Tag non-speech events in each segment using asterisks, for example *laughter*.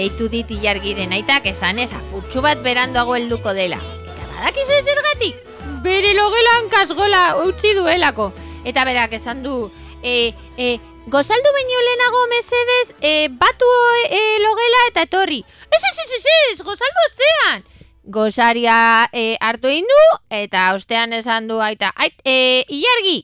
Deitu dit ilargiren aitak esan ez apurtxu bat beranduago helduko dela. Eta badakizu gatik? Bere logelan kasgola utzi duelako. Eta berak esan du, e, e, gozaldu baino lehenago mesedez, e, batu e, logela eta etorri. Ez, ez, ez, ez, ez, gozaldu ostean. Gozaria e, hartu egin du, eta ostean esan du aita, ait, e, ilargi,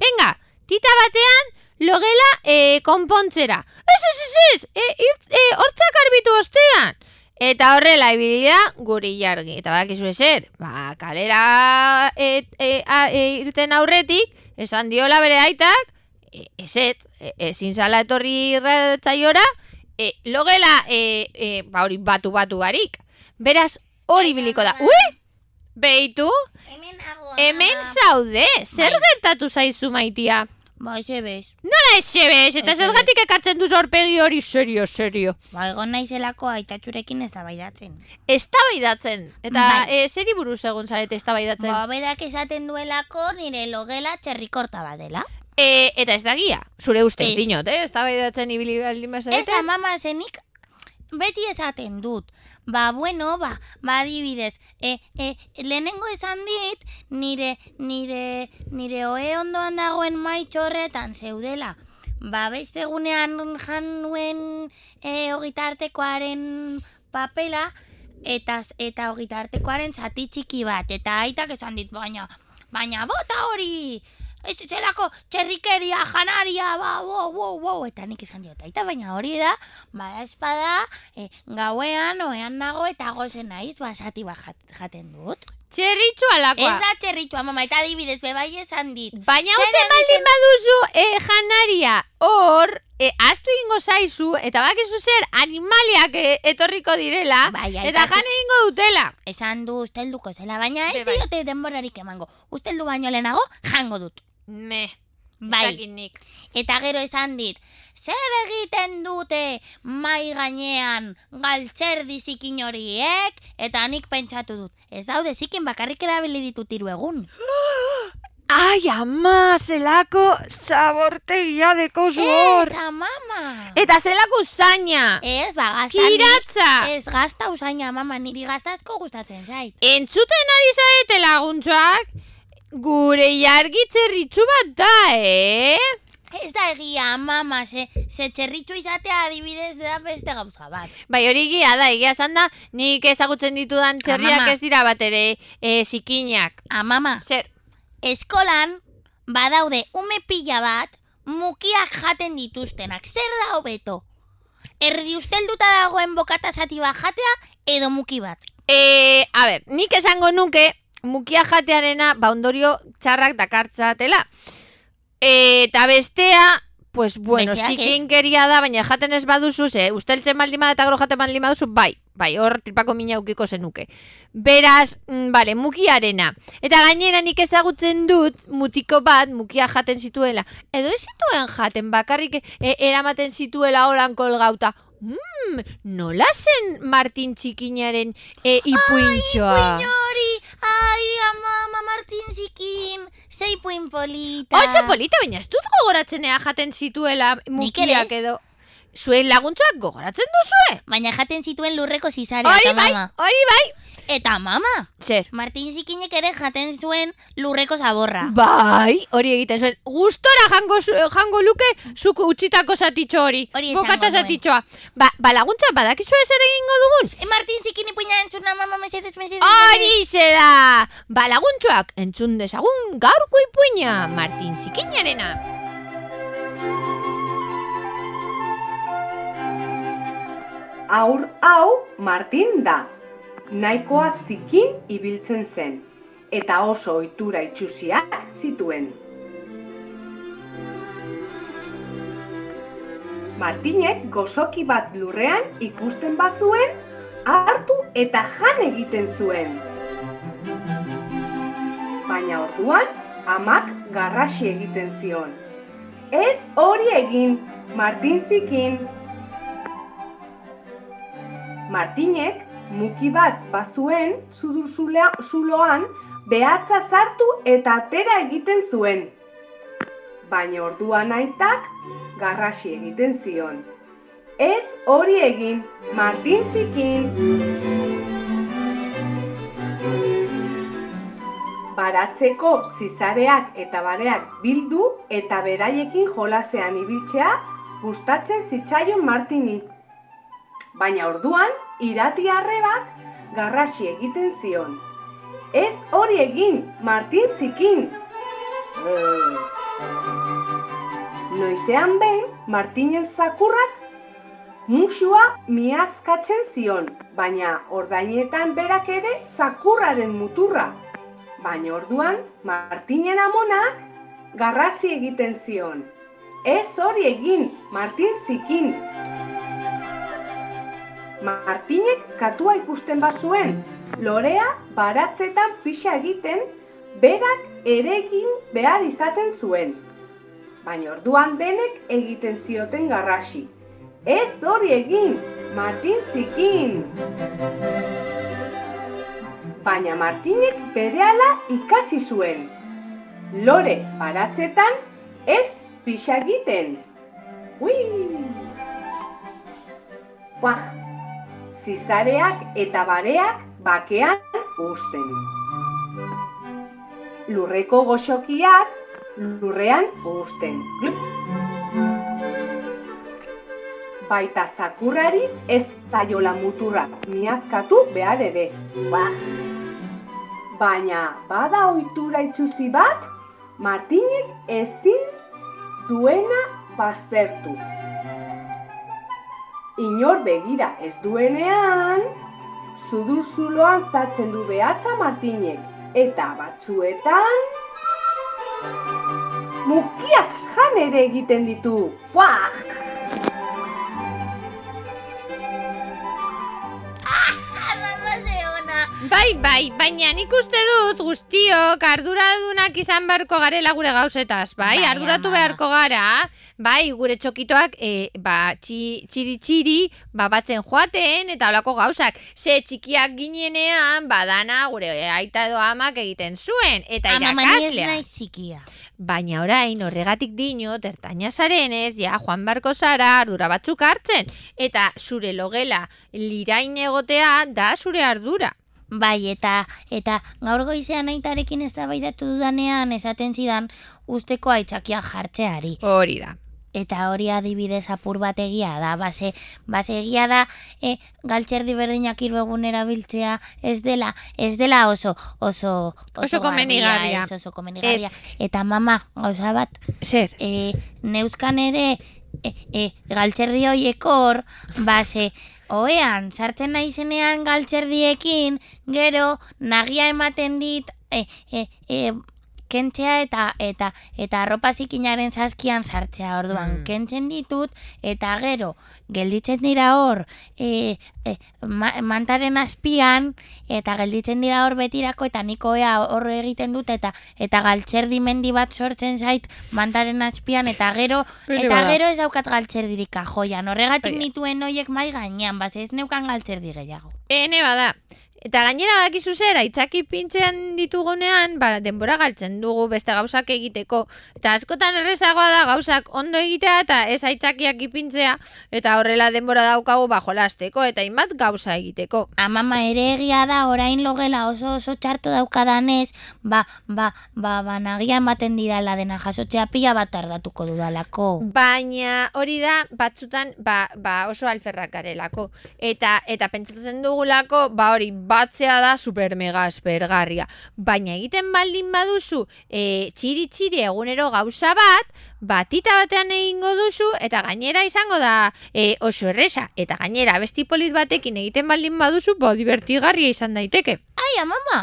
venga, tita batean, logela e, konpontzera. Ez, ez, ez, ez, e, ir- e, hortzak arbitu ostean. Eta horrela ibili da guri jargi. Eta badakizu ezer, ba, kalera e, e, a, e, irten aurretik, esan diola bere aitak, e, eset, e, ezin zala etorri irratzaiora, e, logela, e, e, ba hori batu batu barik. Beraz, hori biliko da. Ui! Beitu, Hemen hemen zaude, zer gertatu zaizu maitia? Ba, eze bez. Nola esebes, eta Ez, zergatik ekartzen du zorpegi hori serio, serio. Ba, egon naizelako aitatxurekin ez da baidatzen. Eztabaidatzen. Eta Bai. e, zeri buruz egon zarete eztabaidatzen? Ba, berak esaten duelako nire logela txerrikorta badela. E, eta ez da gia, zure ustez Ez. dinot, eh? Eztabaidatzen ibili baldin Ez, bazarete. mama, zenik beti esaten dut. Ba, bueno, ba, ba, adibidez, e, e, lehenengo esan dit, nire, nire, nire oe ondoan dagoen maitxo horretan zeudela. Ba, beste egunean jan nuen e, ogitartekoaren papela, eta, eta ogitartekoaren zati txiki bat, eta aitak esan dit, baina, baina bota hori, ez zelako txerrikeria, janaria, ba, wow, wow, wow, eta nik esan diot, aita, baina hori da, bada espada, e, gauean, oean nago, eta gozen naiz, ba, zati bat jat- jaten dut. Txerritxu alakoa. Ez da txerritxua, mama, eta adibidez, bebai esan dit. Baina egiten- baldin baduzu e, janaria hor, e, astu ingo zaizu, eta bakizu zer animaliak e, etorriko direla, Bai, eta aitak- jan egingo dutela. Esan du ustelduko zela, baina ez bai. diote denborarik emango. Usteldu baino lehenago, jango dut. Me, Bai. nik. Eta gero esan dit, zer egiten dute mai gainean galtzerdi zikin horiek? Eta nik pentsatu dut, ez daude zikin bakarrik erabili ditut hiru egun. *gasps* Ai, ama, zelako zabortegia dekozu hor. Ez, mama! Eta zelako zaina. Ez, ba, gazta Kiratza. Ez, gazta usaina, mama, niri gazta asko gustatzen zait. Entzuten ari zaete laguntzuak, gure jargi txerritxu bat da, eh? Ez da egia, mama, ze, ze txerritxu izatea adibidez da beste gauza bat. Bai, hori egia da, egia esan da, nik ezagutzen ditudan txerriak mama. ez dira bat ere e, zikinak. Ah, mama, Zer, eskolan badaude ume pila bat mukiak jaten dituztenak. Zer da hobeto? Erdi ustelduta dagoen bokata zati bat jatea edo muki bat. e, a ber, nik esango nuke, mukia jatearena, ba ondorio txarrak dakartzatela. Eta bestea, pues bueno, Besteak ez. zikinkeria da, baina jaten ez baduzu, ze, usteltzen baldin bada eta gero jaten baldin baduzu, bai, bai, hor tripako mina ukiko zenuke. Beraz, mm, bale, mukiarena. Eta gainera nik ezagutzen dut, mutiko bat, mukia jaten zituela. Edo ez zituen jaten, bakarrik e, eramaten zituela holan kolgauta. Mm, nola zen Martin txikinaren e, ipuintxoa? Hori, ai, ama, ama Martin zikin, zeipuin polita. Oso polita, baina ez dut gogoratzen jaten zituela mukiak edo. Zuen laguntzuak gogoratzen duzue? Baina jaten zituen lurreko zizarea, Hori eta bai, mama. hori bai. Eta mama, Zer? Martin zikinek ere jaten zuen lurreko zaborra. Bai, hori egiten zuen. Gustora jango, jango luke zuk utzitako zatitxo hori. Hori esango Bokata zatitxoa. Ba, ba laguntza, badakizu zer egingo dugun? E, Martin zikin ipuina entzuna, mama, mesedez, mesedez. Hori ze da! Ba laguntzuak, entzun dezagun gaurko ipuina, Martin Zikinarena. Aur hau Martin da. Nahikoa zikin ibiltzen zen eta oso ohitura itxusiak zituen. Martinek gozoki bat lurrean ikusten bazuen, hartu eta jan egiten zuen. Baina orduan, amak garrasi egiten zion. Ez hori egin, Martin zikin. Martinek muki bat bazuen sudur zuloan behatza sartu eta atera egiten zuen. Baina orduan aitak garrasi egiten zion. Ez hori egin, Martin zikin. Baratzeko zizareak eta bareak bildu eta beraiekin jolasean ibiltzea gustatzen zitzaion Martini. Baina orduan, irati arrebak garrasi egiten zion. Ez hori egin, Martin zikin. Noizean behin, Martinen zakurrak musua miazkatzen zion, baina ordainetan berak ere zakurraren muturra. Baina orduan, Martinen amonak garrasi egiten zion. Ez hori egin, Martin zikin. Martinek katua ikusten bazuen, lorea baratzetan pixa egiten, berak ere egin behar izaten zuen. Baina orduan denek egiten zioten garrasi. Ez hori egin, Martin zikin! Baina Martinek berehala ikasi zuen. Lore baratzetan ez pixa egiten. Ui! Buah! Zizareak eta bareak bakean uzten. Lurreko goxokiak lurrean uzten. Glup! Baita zakurrari ez zaiola muturra miazkatu behar ere. Buah! Baina bada ohitura itxuzi bat, Martinek ezin duena baztertu. Inor begira ez duenean, zudur zuloan zartzen du behatza Martinek eta batzuetan mukiak jan ere egiten ditu. Buah! Bai, bai, baina nik uste dut guztiok arduradunak izan beharko garela gure gauzetaz, bai? Bai, Arduratu ama. beharko gara, bai, gure txokitoak e, ba, txi, txiri txiri, ba, batzen joaten eta olako gauzak. Ze txikiak ginenean, badana gure aita edo amak egiten zuen, eta Ama irakaslea. naiz zikia. Baina orain horregatik dino, tertaina zarenez, ja, joan barko zara ardura batzuk hartzen. Eta zure logela lirain egotea da zure ardura. Bai, eta eta gaur goizean aitarekin eztabaidatu dudanean esaten zidan usteko aitzakia jartzeari. Hori da. Eta hori adibidez apur bat egia da, base, base egia da e, galtzerdi berdinak hiru egun erabiltzea ez dela, ez dela oso, oso, Oso komenigarria. ez oso komenigarria. Eta mama, gauza bat, Zer? e, neuzkan ere e, e, galtzerdi hoiek hor, base, oean, sartzen naizenean galtzerdiekin, gero, nagia ematen dit, e, e, e, kentzea eta eta eta arropa zikinaren saskian sartzea orduan Mm. kentzen ditut eta gero gelditzen dira hor e, e, ma- mantaren azpian eta gelditzen dira hor betirako eta nikoea hor egiten dut eta eta galtzerdi mendi bat sortzen zait mantaren azpian eta gero eta gero ez daukat galtzerdirik kajoian horregatik nituen hoiek mai gainean base ez neukan galtzerdi gehiago Ene bada. Eta gainera badakizu zer, aitzaki pintzean ditugunean, ba, denbora galtzen dugu beste gauzak egiteko. Eta askotan errezagoa da gauzak ondo egitea eta ez aitzakiak ipintzea, eta horrela denbora daukagu ba jolasteko eta hainbat gauza egiteko. Amama ere egia da orain logela oso oso txarto daukadanez, ba, ba, ba, ba, nagia ematen didala dena jasotzea pila bat tardatuko dudalako. Baina hori da batzutan ba, ba oso alferrak garelako. Eta eta pentsatzen dugulako ba hori batzea da super mega aspergarria. Baina egiten baldin baduzu e, txiri txiri egunero gauza bat, batita batean egingo duzu eta gainera izango da e, oso erresa. Eta gainera besti polit batekin egiten baldin baduzu, ba divertigarria izan daiteke. Ai, amama!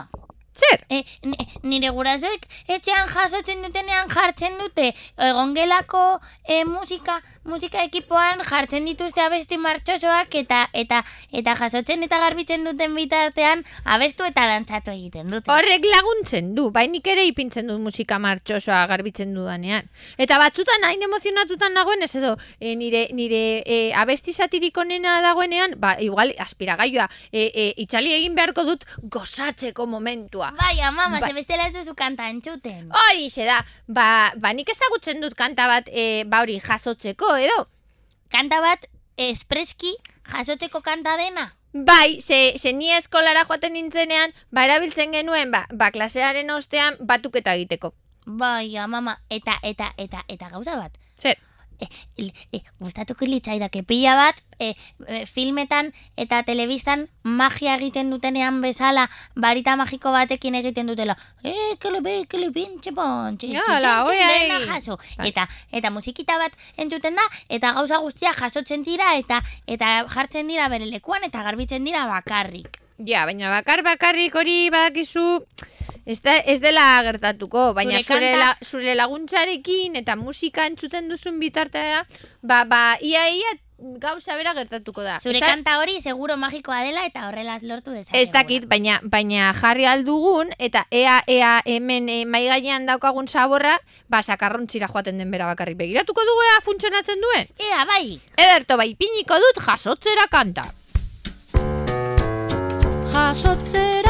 Zer? E, ni- nire gurasoek etxean jasotzen dutenean jartzen dute egongelako e, musika musika ekipoan jartzen dituzte abesti martxosoak eta eta eta jasotzen eta garbitzen duten bitartean abestu eta dantzatu egiten dute. Horrek laguntzen du, bainik ere ipintzen dut musika martxosoa garbitzen dudanean. Eta batzutan hain emozionatutan nagoen, ez edo, e, nire, nire e, abesti satiriko nena dagoenean, ba, igual, aspiragailua, e, e, itxali egin beharko dut gozatzeko momentua. Bai, amama, Bai. ze bestela ez duzu kanta entzuten. Hori da, ba, ba nik ezagutzen dut kanta bat, e, ba hori jasotzeko, edo? Kanta bat espreski jasotzeko kanta dena. Bai, ze, ze ni eskolara joaten nintzenean, ba, erabiltzen genuen, ba, ba klasearen ostean batuketa egiteko. Bai, mama, eta, eta, eta, eta gauza bat. Zer, E, e, gustatuko litzaidake pila bat, e, e, filmetan eta telebistan magia egiten dutenean bezala, barita magiko batekin egiten dutela. E, kele be, kele pintxe pontxe, Ja, txin, ala, txin, oi, dena ai. jaso. Bai. Eta, eta musikita bat entzuten da, eta gauza guztiak jasotzen dira, eta eta jartzen dira bere lekuan, eta garbitzen dira bakarrik. Ja, baina bakar bakarrik hori badakizu, ez, da, ez dela gertatuko, baina Zure la, zure laguntzarekin eta musika entzuten duzun bitartea, ba, ba, ia, ia gauza bera gertatuko da. Zure Ez da- kanta hori seguro magikoa dela, eta horrela lortu dezakegula. Ez dakit, baina, baina jarri aldugun, eta ea, ea hemen e, mai gainean daukagun saborra, ba, sakarrontzira joaten den bera bakarrik begiratuko dugu ea funtzionatzen duen. Ea, bai! Ederto, bai, piniko dut jasotzera kanta. Jasotzera,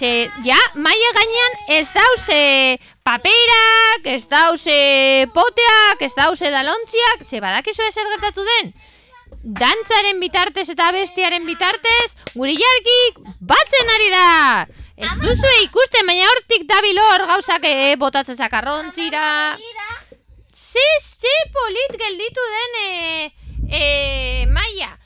ze, ja, maia gainean ez dauze paperak, ez dauze poteak, ez dauze dalontziak, ze badakizu ezer gertatu den. Dantzaren bitartez eta bestiaren bitartez, guri jarkik batzen ari da. Ez duzu ikusten, baina hortik dabil hor gauzak e, botatzen zakarrontzira. Ze, ze polit gelditu den, e, e, maia.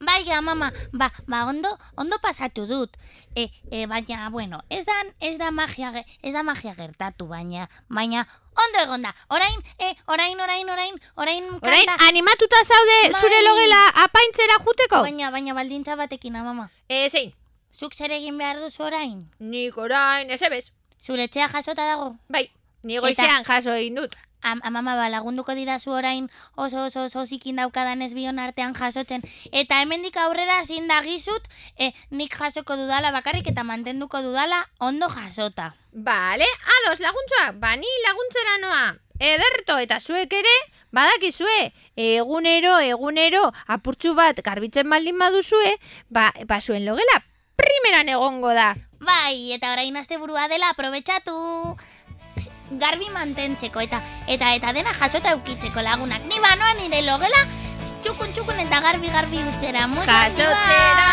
Bai, mama, ba, ba ondo, ondo pasatu dut. E, e, baina, bueno, ez da, ez da magia, ez da magia gertatu, baina, baina, ondo egon da. Orain, e, orain, orain, orain, orain, Orain, kanta. animatuta zaude Bai. zure logela apaintzera juteko? Baina, baina baldintza batekin, ah, mama. E, zein? Zuk zer egin behar duzu orain? Nik orain, ez ebez. Zure etxea jasota dago? Bai, ni goizean jaso egin dut. Am, amama ba, lagunduko didazu orain oso oso oso zikin daukadan ez bion artean jasotzen. Eta hemendik aurrera zin dagizut, e, nik jasoko dudala bakarrik eta mantenduko dudala ondo jasota. Bale, ados laguntzuak, bani laguntzera noa. Ederto eta zuek ere, badakizue, egunero, egunero, apurtxu bat garbitzen baldin baduzue, ba, ba zuen logela primeran egongo da. Bai, eta orain asteburua dela aprobetxatu garbi mantentzeko eta eta eta dena jasota eukitzeko lagunak. Ni banoa nire logela txukun txukun eta garbi garbi ustera. Muchas Jasotzera,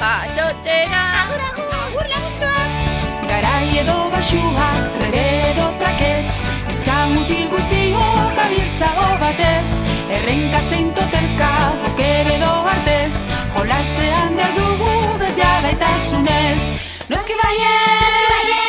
jasotzera. Agur, agur. Agur laguntzuak. Garai edo basua, regero trakets Ezka mutil guztiok abiltzago batez Errenka zein totelka, boker edo artez Jolasean behar dugu berdea gaitasunez Noski baiet